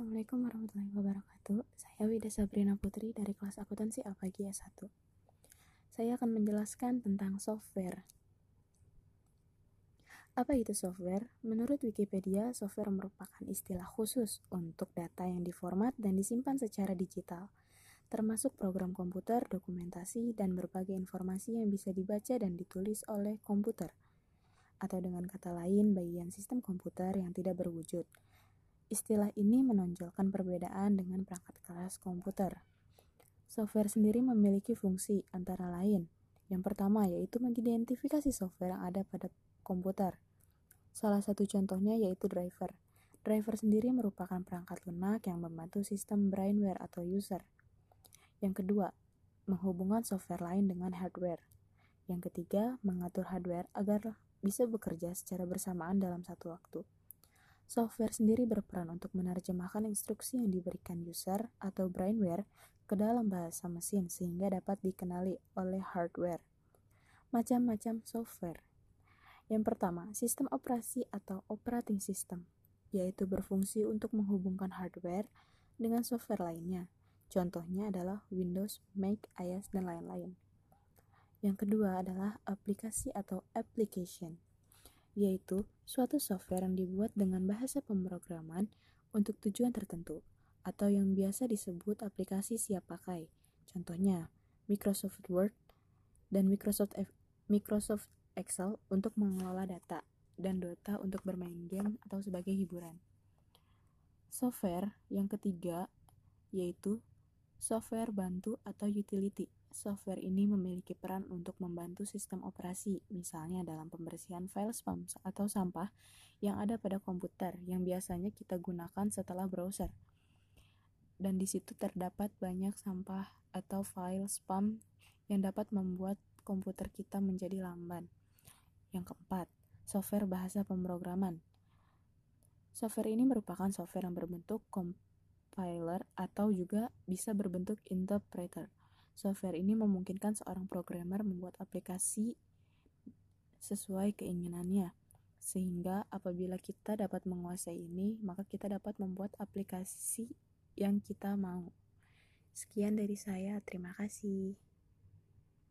Assalamualaikum warahmatullahi wabarakatuh. Saya Wida Sabrina Putri dari kelas akuntansi Apagi S1. Saya akan menjelaskan tentang software. Apa itu software? Menurut Wikipedia, software merupakan istilah khusus untuk data yang diformat dan disimpan secara digital, termasuk program komputer, dokumentasi, dan berbagai informasi yang bisa dibaca dan ditulis oleh komputer. Atau dengan kata lain, bagian sistem komputer yang tidak berwujud Istilah ini menonjolkan perbedaan dengan perangkat keras komputer. Software sendiri memiliki fungsi antara lain. Yang pertama yaitu mengidentifikasi software yang ada pada komputer. Salah satu contohnya yaitu driver. Driver sendiri merupakan perangkat lunak yang membantu sistem brainware atau user. Yang kedua, menghubungkan software lain dengan hardware. Yang ketiga, mengatur hardware agar bisa bekerja secara bersamaan dalam satu waktu. Software sendiri berperan untuk menerjemahkan instruksi yang diberikan user atau brainware ke dalam bahasa mesin sehingga dapat dikenali oleh hardware. Macam-macam software. Yang pertama, sistem operasi atau operating system, yaitu berfungsi untuk menghubungkan hardware dengan software lainnya. Contohnya adalah Windows, Mac, iOS, dan lain-lain. Yang kedua adalah aplikasi atau application yaitu suatu software yang dibuat dengan bahasa pemrograman untuk tujuan tertentu, atau yang biasa disebut aplikasi siap pakai. Contohnya, Microsoft Word dan Microsoft F Microsoft Excel untuk mengelola data dan Dota untuk bermain game atau sebagai hiburan. Software yang ketiga yaitu software bantu atau utility Software ini memiliki peran untuk membantu sistem operasi, misalnya dalam pembersihan file spam atau sampah yang ada pada komputer yang biasanya kita gunakan setelah browser. Dan di situ terdapat banyak sampah atau file spam yang dapat membuat komputer kita menjadi lamban. Yang keempat, software bahasa pemrograman. Software ini merupakan software yang berbentuk compiler atau juga bisa berbentuk interpreter Software ini memungkinkan seorang programmer membuat aplikasi sesuai keinginannya. Sehingga apabila kita dapat menguasai ini, maka kita dapat membuat aplikasi yang kita mau. Sekian dari saya, terima kasih.